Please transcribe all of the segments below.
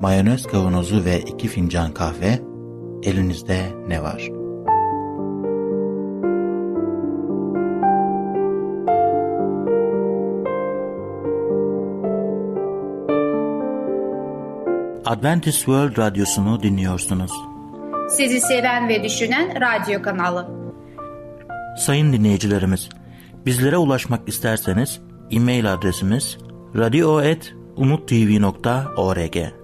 mayonez kavanozu ve iki fincan kahve, elinizde ne var? Adventist World Radyosu'nu dinliyorsunuz. Sizi seven ve düşünen radyo kanalı. Sayın dinleyicilerimiz, bizlere ulaşmak isterseniz e-mail adresimiz radio.umutv.org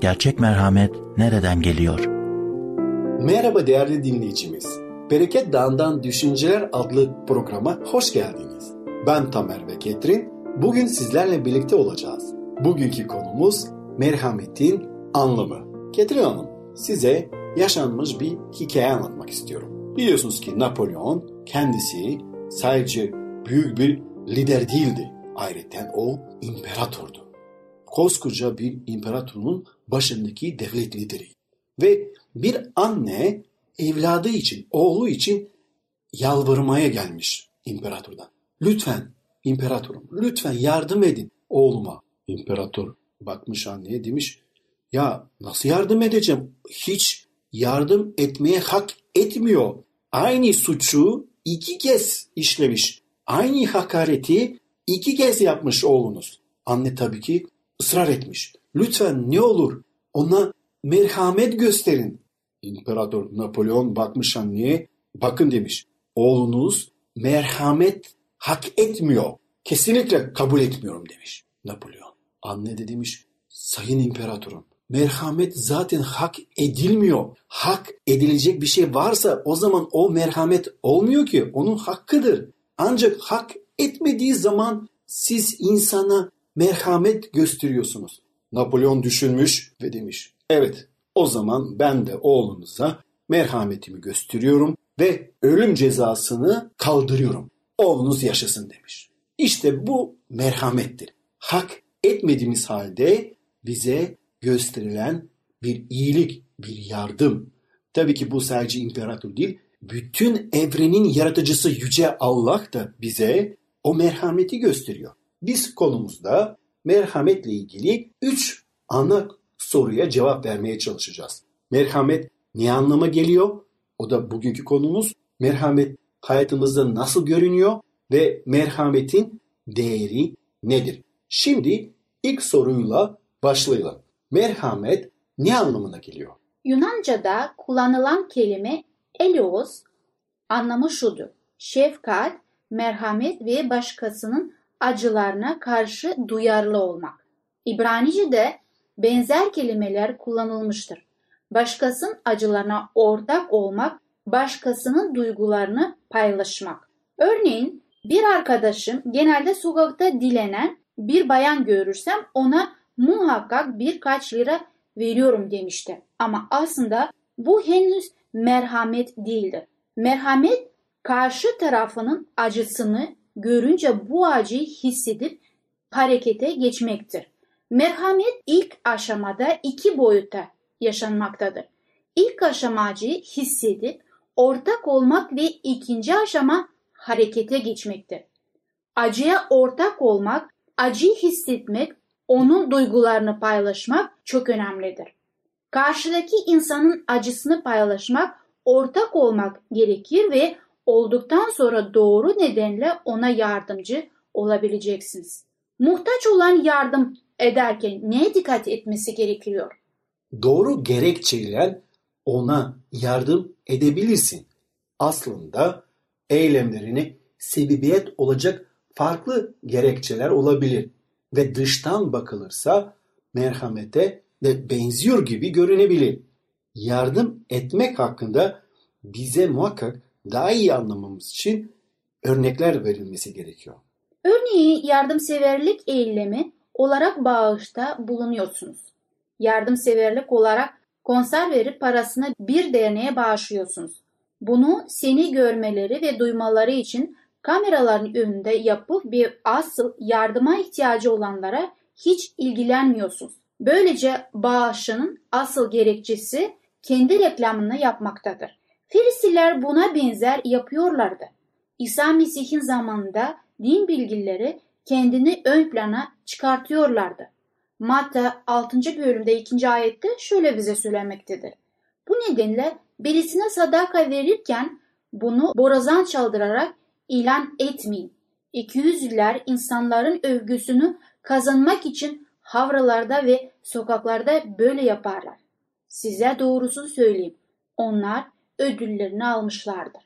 Gerçek merhamet nereden geliyor? Merhaba değerli dinleyicimiz. Bereket Dağı'ndan Düşünceler adlı programa hoş geldiniz. Ben Tamer ve Ketrin. Bugün sizlerle birlikte olacağız. Bugünkü konumuz merhametin anlamı. Ketrin Hanım size yaşanmış bir hikaye anlatmak istiyorum. Biliyorsunuz ki Napolyon kendisi sadece büyük bir lider değildi. Ayrıca o imparatordu. Koskoca bir imparatorun başındaki devlet lideri. Ve bir anne evladı için, oğlu için yalvarmaya gelmiş imparatordan. Lütfen imparatorum, lütfen yardım edin oğluma. İmparator bakmış anneye demiş, ya nasıl yardım edeceğim? Hiç yardım etmeye hak etmiyor. Aynı suçu iki kez işlemiş. Aynı hakareti iki kez yapmış oğlunuz. Anne tabii ki ısrar etmiş. Lütfen ne olur ona merhamet gösterin. İmparator Napolyon bakmış anneye. Bakın demiş. Oğlunuz merhamet hak etmiyor. Kesinlikle kabul etmiyorum demiş Napolyon. Anne de demiş. Sayın İmparatorum merhamet zaten hak edilmiyor. Hak edilecek bir şey varsa o zaman o merhamet olmuyor ki. Onun hakkıdır. Ancak hak etmediği zaman siz insana merhamet gösteriyorsunuz. Napolyon düşünmüş ve demiş. Evet o zaman ben de oğlunuza merhametimi gösteriyorum ve ölüm cezasını kaldırıyorum. Oğlunuz yaşasın demiş. İşte bu merhamettir. Hak etmediğimiz halde bize gösterilen bir iyilik, bir yardım. Tabii ki bu sadece imparator değil, bütün evrenin yaratıcısı Yüce Allah da bize o merhameti gösteriyor. Biz konumuzda merhametle ilgili üç ana soruya cevap vermeye çalışacağız. Merhamet ne anlama geliyor? O da bugünkü konumuz. Merhamet hayatımızda nasıl görünüyor ve merhametin değeri nedir? Şimdi ilk soruyla başlayalım. Merhamet ne anlamına geliyor? Yunanca'da kullanılan kelime elios anlamı şudur. Şefkat, merhamet ve başkasının acılarına karşı duyarlı olmak. İbranice'de benzer kelimeler kullanılmıştır. Başkasının acılarına ortak olmak, başkasının duygularını paylaşmak. Örneğin bir arkadaşım genelde sokakta dilenen bir bayan görürsem ona muhakkak birkaç lira veriyorum demişti. Ama aslında bu henüz merhamet değildir. Merhamet karşı tarafının acısını görünce bu acıyı hissedip harekete geçmektir. Merhamet ilk aşamada iki boyutta yaşanmaktadır. İlk aşama acıyı hissedip ortak olmak ve ikinci aşama harekete geçmektir. Acıya ortak olmak, acıyı hissetmek, onun duygularını paylaşmak çok önemlidir. Karşıdaki insanın acısını paylaşmak, ortak olmak gerekir ve olduktan sonra doğru nedenle ona yardımcı olabileceksiniz. Muhtaç olan yardım ederken neye dikkat etmesi gerekiyor? Doğru gerekçeyle ona yardım edebilirsin. Aslında eylemlerine sebebiyet olacak farklı gerekçeler olabilir ve dıştan bakılırsa merhamete de benziyor gibi görünebilir. Yardım etmek hakkında bize muhakkak daha iyi anlamamız için örnekler verilmesi gerekiyor. Örneğin yardımseverlik eylemi olarak bağışta bulunuyorsunuz. Yardımseverlik olarak konserveri parasını bir derneğe bağışlıyorsunuz. Bunu seni görmeleri ve duymaları için kameraların önünde yapıp bir asıl yardıma ihtiyacı olanlara hiç ilgilenmiyorsunuz. Böylece bağışının asıl gerekçesi kendi reklamını yapmaktadır. Filistiller buna benzer yapıyorlardı. İsa Mesih'in zamanında din bilgileri kendini ön plana çıkartıyorlardı. Matta 6. bölümde 2. ayette şöyle bize söylemektedir. Bu nedenle birisine sadaka verirken bunu borazan çaldırarak ilan etmeyin. 200'ler insanların övgüsünü kazanmak için havralarda ve sokaklarda böyle yaparlar. Size doğrusu söyleyeyim. Onlar ödüllerini almışlardır.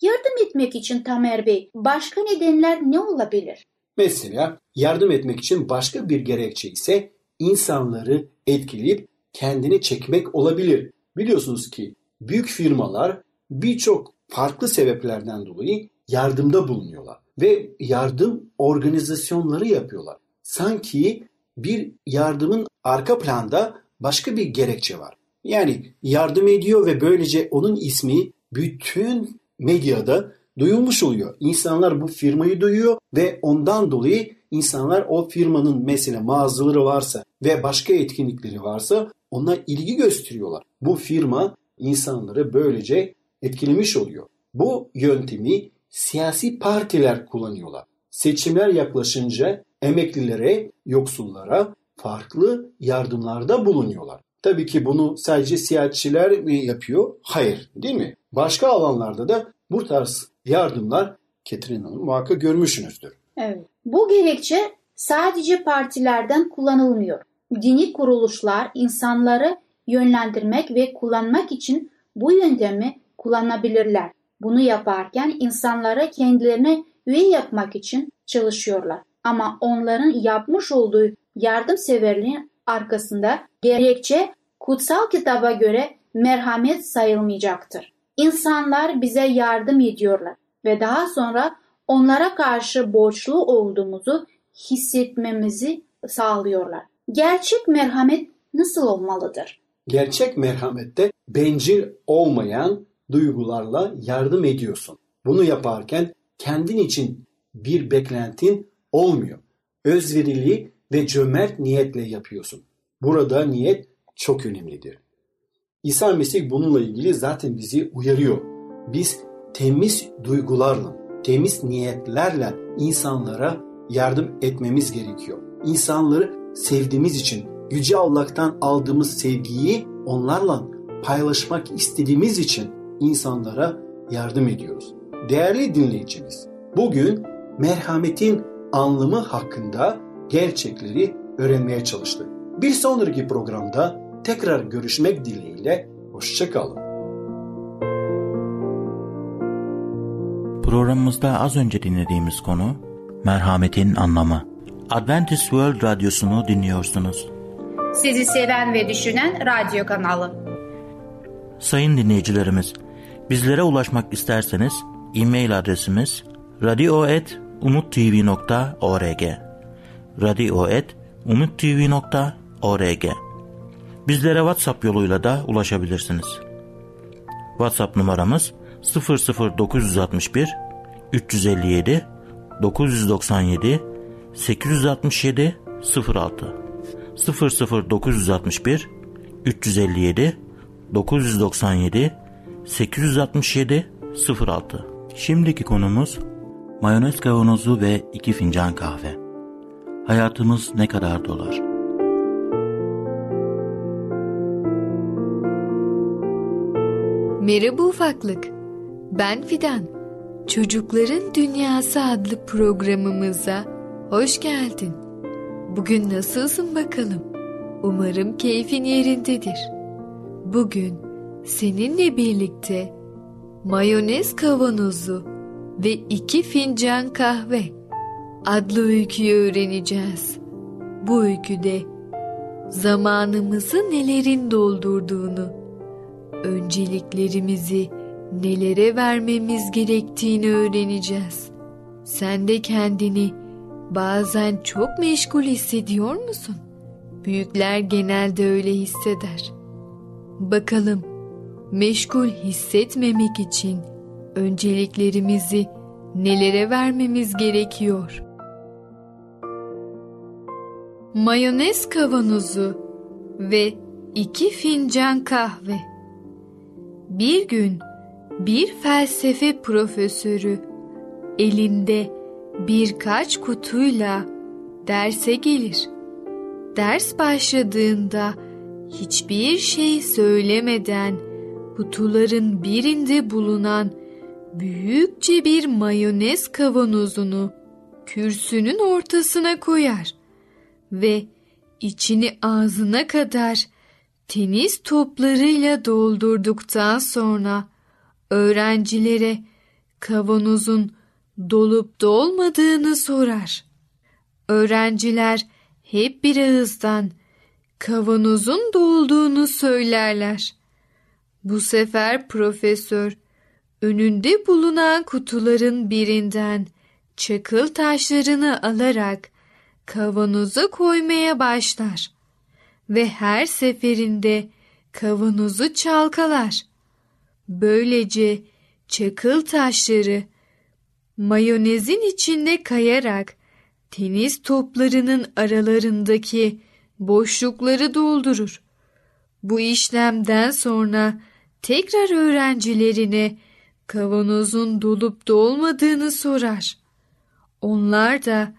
Yardım etmek için Tamer Bey başka nedenler ne olabilir? Mesela yardım etmek için başka bir gerekçe ise insanları etkileyip kendini çekmek olabilir. Biliyorsunuz ki büyük firmalar birçok farklı sebeplerden dolayı yardımda bulunuyorlar ve yardım organizasyonları yapıyorlar. Sanki bir yardımın arka planda başka bir gerekçe var. Yani yardım ediyor ve böylece onun ismi bütün medyada duyulmuş oluyor. İnsanlar bu firmayı duyuyor ve ondan dolayı insanlar o firmanın mesela mağazaları varsa ve başka etkinlikleri varsa ona ilgi gösteriyorlar. Bu firma insanları böylece etkilemiş oluyor. Bu yöntemi siyasi partiler kullanıyorlar. Seçimler yaklaşınca emeklilere, yoksullara farklı yardımlarda bulunuyorlar. Tabii ki bunu sadece siyasetçiler mi yapıyor? Hayır, değil mi? Başka alanlarda da bu tarz yardımlar Ketrin Hanım muhakkak görmüşsünüzdür. Evet. Bu gerekçe sadece partilerden kullanılmıyor. Dini kuruluşlar insanları yönlendirmek ve kullanmak için bu yöntemi kullanabilirler. Bunu yaparken insanlara kendilerine üye yapmak için çalışıyorlar. Ama onların yapmış olduğu yardımseverliğin arkasında gerekçe kutsal kitaba göre merhamet sayılmayacaktır. İnsanlar bize yardım ediyorlar ve daha sonra onlara karşı borçlu olduğumuzu hissetmemizi sağlıyorlar. Gerçek merhamet nasıl olmalıdır? Gerçek merhamette bencil olmayan duygularla yardım ediyorsun. Bunu yaparken kendin için bir beklentin olmuyor. Özverili ve cömert niyetle yapıyorsun. Burada niyet çok önemlidir. İsa Mesih bununla ilgili zaten bizi uyarıyor. Biz temiz duygularla, temiz niyetlerle insanlara yardım etmemiz gerekiyor. İnsanları sevdiğimiz için Yüce Allah'tan aldığımız sevgiyi onlarla paylaşmak istediğimiz için insanlara yardım ediyoruz. Değerli dinleyicimiz, bugün merhametin anlamı hakkında gerçekleri öğrenmeye çalıştık. Bir sonraki programda tekrar görüşmek dileğiyle hoşçakalın. Programımızda az önce dinlediğimiz konu merhametin anlamı. Adventist World Radyosu'nu dinliyorsunuz. Sizi seven ve düşünen radyo kanalı. Sayın dinleyicilerimiz, bizlere ulaşmak isterseniz e-mail adresimiz radio.umutv.org radio.umutv.org Bizlere WhatsApp yoluyla da ulaşabilirsiniz. WhatsApp numaramız 00961 357 997 867 06 00961 357 997 867 06 Şimdiki konumuz mayonez kavanozu ve iki fincan kahve. Hayatımız ne kadar dolar? Merhaba ufaklık. Ben Fidan. Çocukların Dünyası adlı programımıza hoş geldin. Bugün nasılsın bakalım? Umarım keyfin yerindedir. Bugün seninle birlikte mayonez kavanozu ve iki fincan kahve adlı öyküyü öğreneceğiz. Bu öyküde zamanımızı nelerin doldurduğunu, önceliklerimizi nelere vermemiz gerektiğini öğreneceğiz. Sen de kendini bazen çok meşgul hissediyor musun? Büyükler genelde öyle hisseder. Bakalım meşgul hissetmemek için önceliklerimizi nelere vermemiz gerekiyor? Mayonez kavanozu ve iki fincan kahve. Bir gün bir felsefe profesörü elinde birkaç kutuyla derse gelir. Ders başladığında hiçbir şey söylemeden kutuların birinde bulunan büyükçe bir mayonez kavanozunu kürsünün ortasına koyar ve içini ağzına kadar tenis toplarıyla doldurduktan sonra öğrencilere kavanozun dolup dolmadığını sorar. Öğrenciler hep bir ağızdan kavanozun dolduğunu söylerler. Bu sefer profesör önünde bulunan kutuların birinden çakıl taşlarını alarak kavanoza koymaya başlar ve her seferinde kavanozu çalkalar. Böylece çakıl taşları mayonezin içinde kayarak tenis toplarının aralarındaki boşlukları doldurur. Bu işlemden sonra tekrar öğrencilerine kavanozun dolup dolmadığını sorar. Onlar da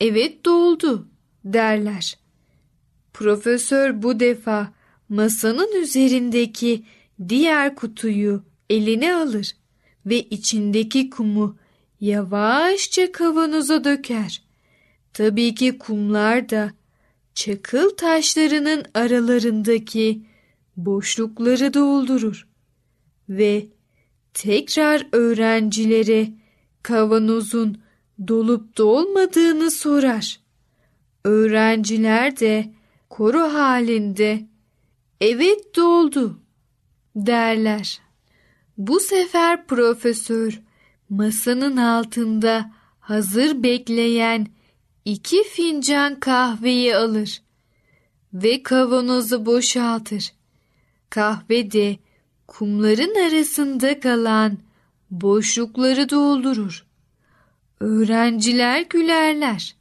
evet doldu derler. Profesör bu defa masanın üzerindeki diğer kutuyu eline alır ve içindeki kumu yavaşça kavanoza döker. Tabii ki kumlar da çakıl taşlarının aralarındaki boşlukları doldurur ve tekrar öğrencilere kavanozun dolup dolmadığını sorar. Öğrenciler de koro halinde evet doldu derler. Bu sefer profesör masanın altında hazır bekleyen iki fincan kahveyi alır ve kavanozu boşaltır. Kahve de kumların arasında kalan boşlukları doldurur. Öğrenciler gülerler.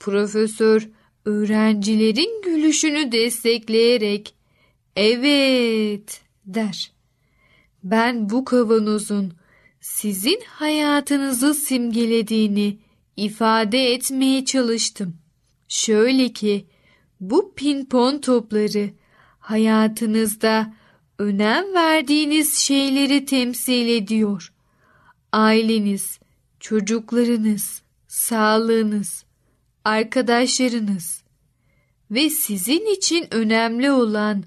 Profesör öğrencilerin gülüşünü destekleyerek evet der. Ben bu kavanozun sizin hayatınızı simgelediğini ifade etmeye çalıştım. Şöyle ki bu pinpon topları hayatınızda önem verdiğiniz şeyleri temsil ediyor. Aileniz, çocuklarınız, sağlığınız, arkadaşlarınız ve sizin için önemli olan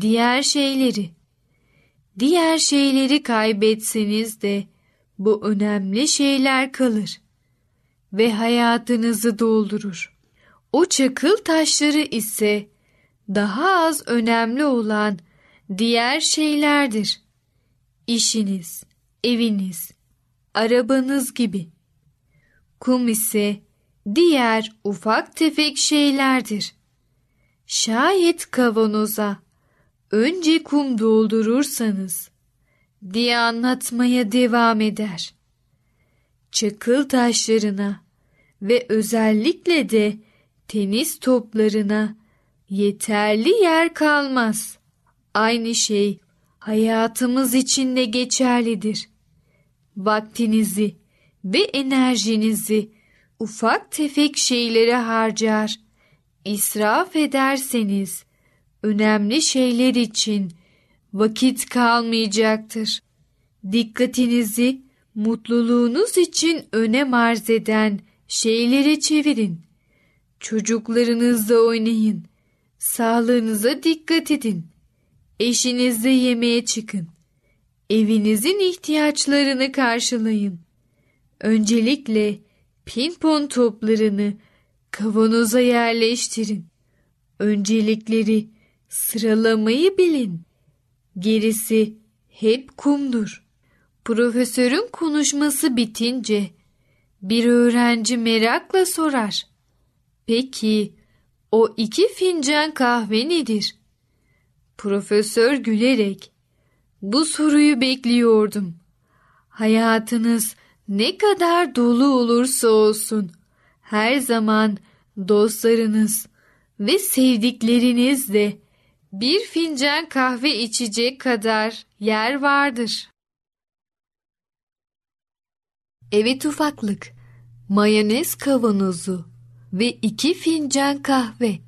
diğer şeyleri. Diğer şeyleri kaybetseniz de bu önemli şeyler kalır ve hayatınızı doldurur. O çakıl taşları ise daha az önemli olan diğer şeylerdir. İşiniz, eviniz, arabanız gibi. Kum ise diğer ufak tefek şeylerdir. Şayet kavanoza önce kum doldurursanız diye anlatmaya devam eder. Çakıl taşlarına ve özellikle de tenis toplarına yeterli yer kalmaz. Aynı şey hayatımız için de geçerlidir. Vaktinizi ve enerjinizi ufak tefek şeylere harcar, israf ederseniz önemli şeyler için vakit kalmayacaktır. Dikkatinizi mutluluğunuz için önem arz eden şeylere çevirin. Çocuklarınızla oynayın. Sağlığınıza dikkat edin. Eşinizle yemeğe çıkın. Evinizin ihtiyaçlarını karşılayın. Öncelikle pinpon toplarını kavanoza yerleştirin. Öncelikleri sıralamayı bilin. Gerisi hep kumdur. Profesörün konuşması bitince bir öğrenci merakla sorar. Peki o iki fincan kahve nedir? Profesör gülerek bu soruyu bekliyordum. Hayatınız ne kadar dolu olursa olsun her zaman dostlarınız ve sevdiklerinizle bir fincan kahve içecek kadar yer vardır. Evet ufaklık, mayonez kavanozu ve iki fincan kahve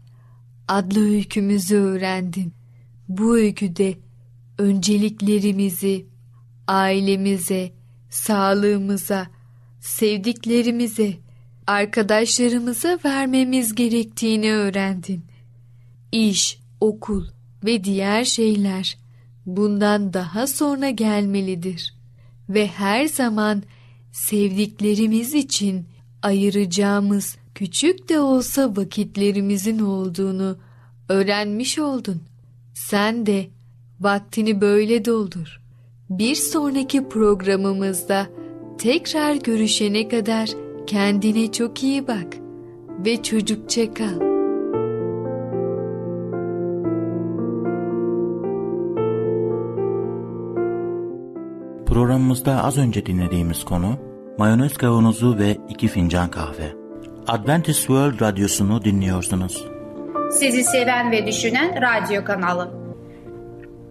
adlı öykümüzü öğrendin. Bu öyküde önceliklerimizi ailemize, sağlığımıza, sevdiklerimize, arkadaşlarımıza vermemiz gerektiğini öğrendin. İş, okul ve diğer şeyler bundan daha sonra gelmelidir ve her zaman sevdiklerimiz için ayıracağımız küçük de olsa vakitlerimizin olduğunu öğrenmiş oldun. Sen de vaktini böyle doldur. Bir sonraki programımızda tekrar görüşene kadar kendine çok iyi bak ve çocukça kal. Programımızda az önce dinlediğimiz konu mayonez kavanozu ve iki fincan kahve. Adventist World Radyosu'nu dinliyorsunuz. Sizi seven ve düşünen radyo kanalı.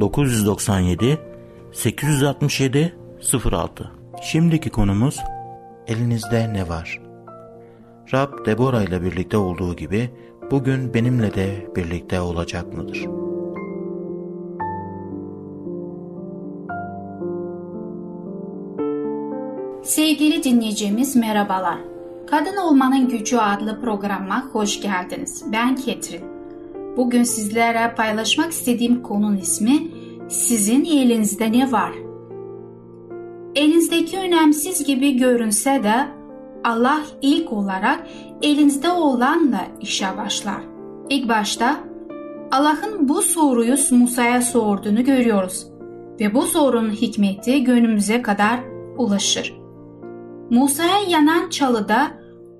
997 867 06 Şimdiki konumuz elinizde ne var? Rab Deborah ile birlikte olduğu gibi bugün benimle de birlikte olacak mıdır? Sevgili dinleyicimiz merhabalar. Kadın Olmanın Gücü adlı programa hoş geldiniz. Ben Ketrin. Bugün sizlere paylaşmak istediğim konunun ismi Sizin elinizde ne var? Elinizdeki önemsiz gibi görünse de Allah ilk olarak elinizde olanla işe başlar. İlk başta Allah'ın bu soruyu Musa'ya sorduğunu görüyoruz ve bu sorunun hikmeti günümüze kadar ulaşır. Musa'ya yanan çalıda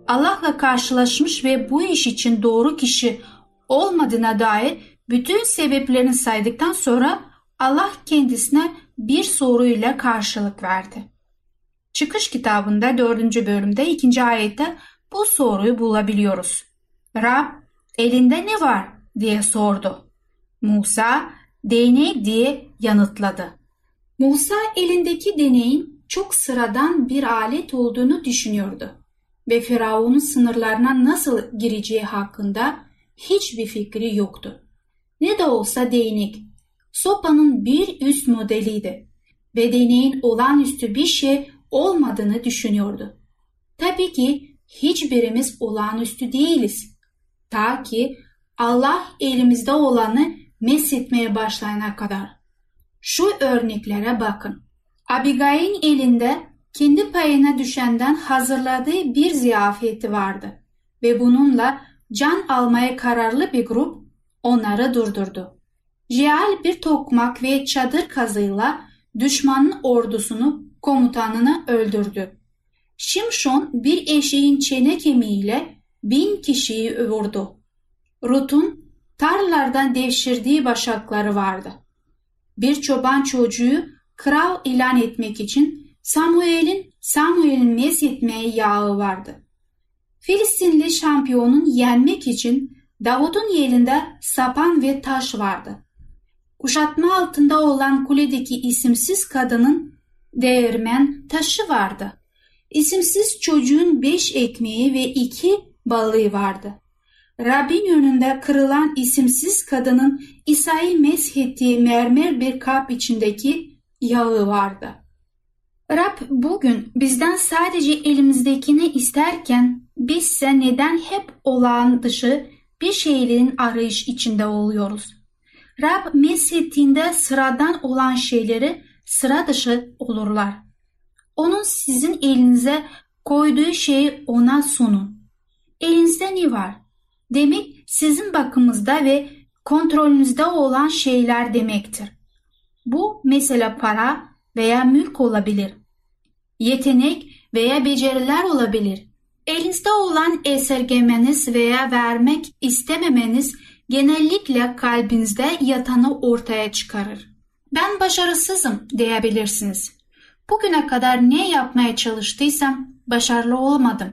Allah'la karşılaşmış ve bu iş için doğru kişi olmadığına dair bütün sebeplerini saydıktan sonra Allah kendisine bir soruyla karşılık verdi. Çıkış kitabında dördüncü bölümde ikinci ayette bu soruyu bulabiliyoruz. Rab elinde ne var diye sordu. Musa değnek diye yanıtladı. Musa elindeki deneyin çok sıradan bir alet olduğunu düşünüyordu ve Firavun'un sınırlarına nasıl gireceği hakkında hiçbir fikri yoktu. Ne de olsa değnek, sopanın bir üst modeliydi ve deneyin olağanüstü bir şey olmadığını düşünüyordu. Tabii ki hiçbirimiz olağanüstü değiliz. Ta ki Allah elimizde olanı mesletmeye başlayana kadar. Şu örneklere bakın. Abigail'in elinde kendi payına düşenden hazırladığı bir ziyafeti vardı ve bununla can almaya kararlı bir grup onları durdurdu. Cial bir tokmak ve çadır kazıyla düşmanın ordusunu komutanını öldürdü. Şimşon bir eşeğin çene kemiğiyle bin kişiyi vurdu. Rut'un tarlalardan devşirdiği başakları vardı. Bir çoban çocuğu kral ilan etmek için Samuel'in Samuel'in mesletmeye yağı vardı. Filistinli şampiyonun yenmek için Davut'un yerinde sapan ve taş vardı. Kuşatma altında olan kuledeki isimsiz kadının değirmen taşı vardı. İsimsiz çocuğun beş ekmeği ve iki balığı vardı. Rabbin önünde kırılan isimsiz kadının İsa'yı meshettiği mermer bir kap içindeki yağı vardı. Rab bugün bizden sadece elimizdekini isterken bizse neden hep olağan dışı bir şeylerin arayış içinde oluyoruz? Rab meshettiğinde sıradan olan şeyleri sıra dışı olurlar. Onun sizin elinize koyduğu şeyi ona sunun. Elinizde ne var? Demek sizin bakımızda ve kontrolünüzde olan şeyler demektir. Bu mesela para veya mülk olabilir. Yetenek veya beceriler olabilir. Elinizde olan esirgemeniz veya vermek istememeniz genellikle kalbinizde yatanı ortaya çıkarır. Ben başarısızım diyebilirsiniz. Bugüne kadar ne yapmaya çalıştıysam başarılı olmadım.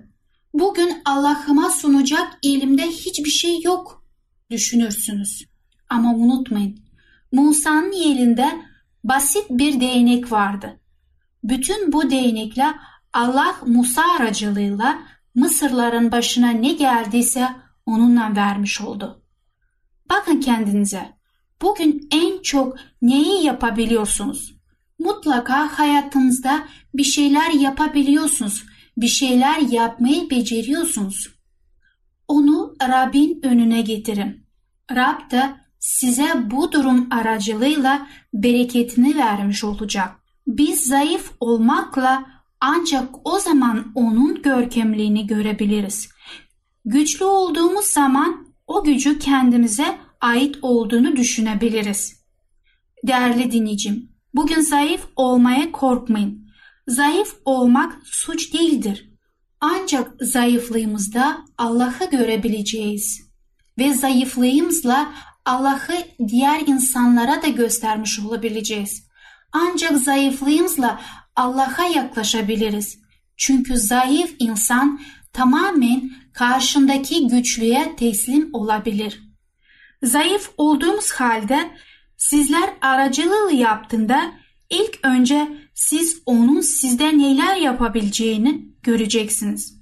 Bugün Allah'ıma sunacak elimde hiçbir şey yok düşünürsünüz. Ama unutmayın Musa'nın elinde basit bir değnek vardı. Bütün bu değnekle Allah Musa aracılığıyla Mısırların başına ne geldiyse onunla vermiş oldu. Bakın kendinize. Bugün en çok neyi yapabiliyorsunuz? Mutlaka hayatınızda bir şeyler yapabiliyorsunuz. Bir şeyler yapmayı beceriyorsunuz. Onu Rabbin önüne getirin. Rab da size bu durum aracılığıyla bereketini vermiş olacak. Biz zayıf olmakla ancak o zaman onun görkemliğini görebiliriz. Güçlü olduğumuz zaman o gücü kendimize ait olduğunu düşünebiliriz. Değerli dinleyicim, bugün zayıf olmaya korkmayın. Zayıf olmak suç değildir. Ancak zayıflığımızda Allah'ı görebileceğiz. Ve zayıflığımızla Allah'ı diğer insanlara da göstermiş olabileceğiz. Ancak zayıflığımızla Allah'a yaklaşabiliriz. Çünkü zayıf insan tamamen karşındaki güçlüye teslim olabilir. Zayıf olduğumuz halde sizler aracılığı yaptığında ilk önce siz onun sizde neler yapabileceğini göreceksiniz.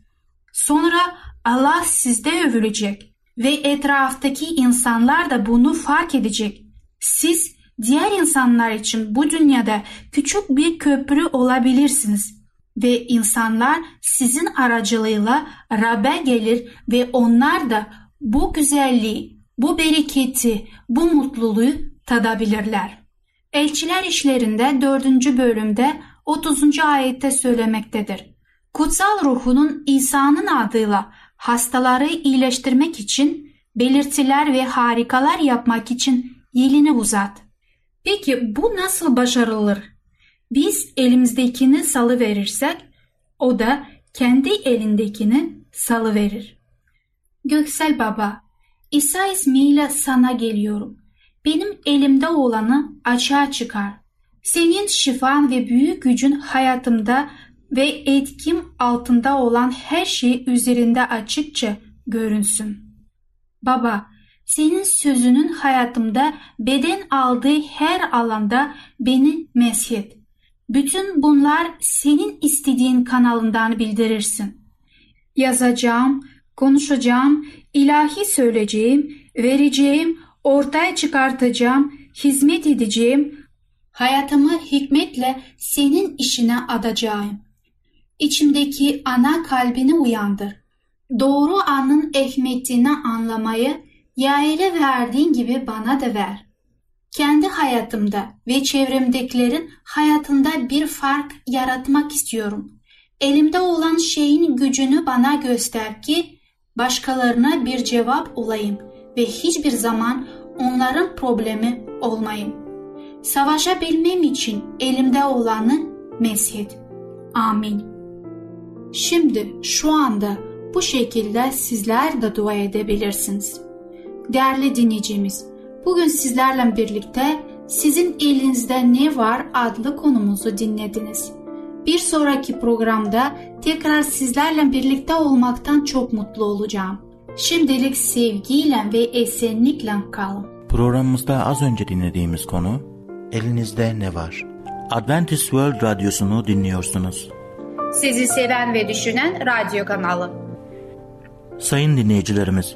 Sonra Allah sizde övülecek ve etraftaki insanlar da bunu fark edecek. Siz diğer insanlar için bu dünyada küçük bir köprü olabilirsiniz ve insanlar sizin aracılığıyla Rab'be gelir ve onlar da bu güzelliği, bu bereketi, bu mutluluğu tadabilirler. Elçiler işlerinde 4. bölümde 30. ayette söylemektedir. Kutsal ruhunun İsa'nın adıyla hastaları iyileştirmek için, belirtiler ve harikalar yapmak için yelini uzat. Peki bu nasıl başarılır? Biz elimizdekini salı verirsek, o da kendi elindekini salı verir. Göksel Baba, İsa ismiyle sana geliyorum. Benim elimde olanı açığa çıkar. Senin şifan ve büyük gücün hayatımda ve etkim altında olan her şey üzerinde açıkça görünsün. Baba, senin sözünün hayatımda beden aldığı her alanda beni meshet. Bütün bunlar senin istediğin kanalından bildirirsin. Yazacağım, konuşacağım, ilahi söyleyeceğim, vereceğim, ortaya çıkartacağım, hizmet edeceğim, hayatımı hikmetle senin işine adacağım. İçimdeki ana kalbini uyandır. Doğru anın ehmetini anlamayı Yair'e verdiğin gibi bana da ver. Kendi hayatımda ve çevremdekilerin hayatında bir fark yaratmak istiyorum. Elimde olan şeyin gücünü bana göster ki başkalarına bir cevap olayım ve hiçbir zaman onların problemi olmayayım. Savaşabilmem için elimde olanı meshet. Amin. Şimdi şu anda bu şekilde sizler de dua edebilirsiniz. Değerli dinleyicimiz, bugün sizlerle birlikte sizin elinizde ne var adlı konumuzu dinlediniz. Bir sonraki programda tekrar sizlerle birlikte olmaktan çok mutlu olacağım. Şimdilik sevgiyle ve esenlikle kalın. Programımızda az önce dinlediğimiz konu Elinizde ne var? Adventist World Radyosu'nu dinliyorsunuz. Sizi seven ve düşünen radyo kanalı. Sayın dinleyicilerimiz,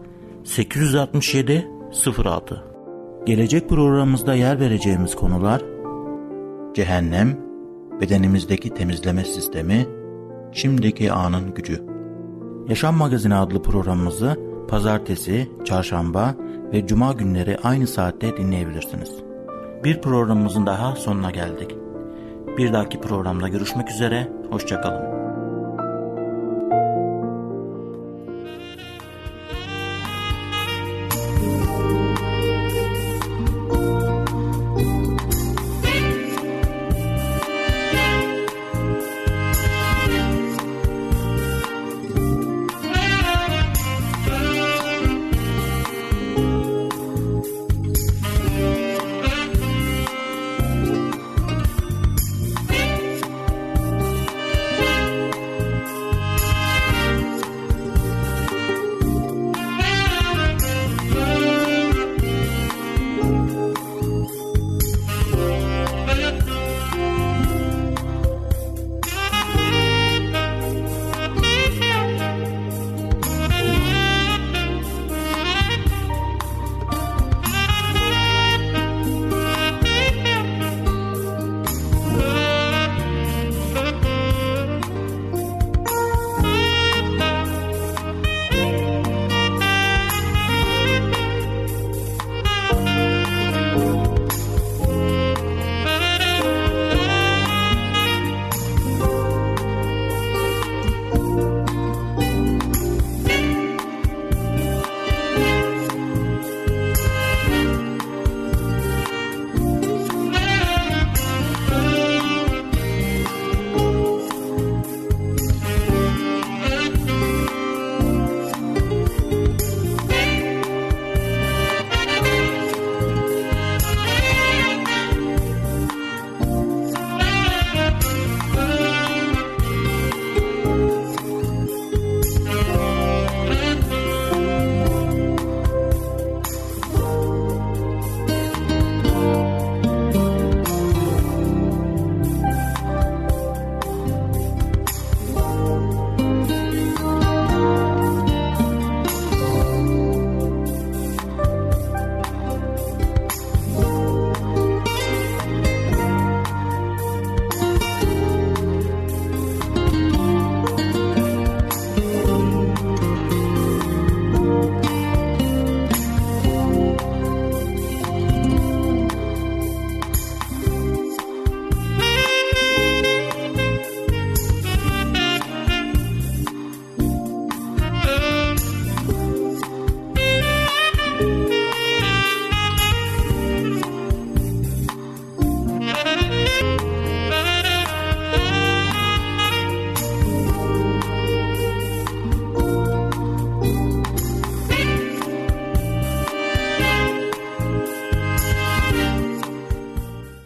867 06 Gelecek programımızda yer vereceğimiz konular Cehennem, bedenimizdeki temizleme sistemi, şimdiki anın gücü. Yaşam Magazini adlı programımızı pazartesi, çarşamba ve cuma günleri aynı saatte dinleyebilirsiniz. Bir programımızın daha sonuna geldik. Bir dahaki programda görüşmek üzere, hoşçakalın.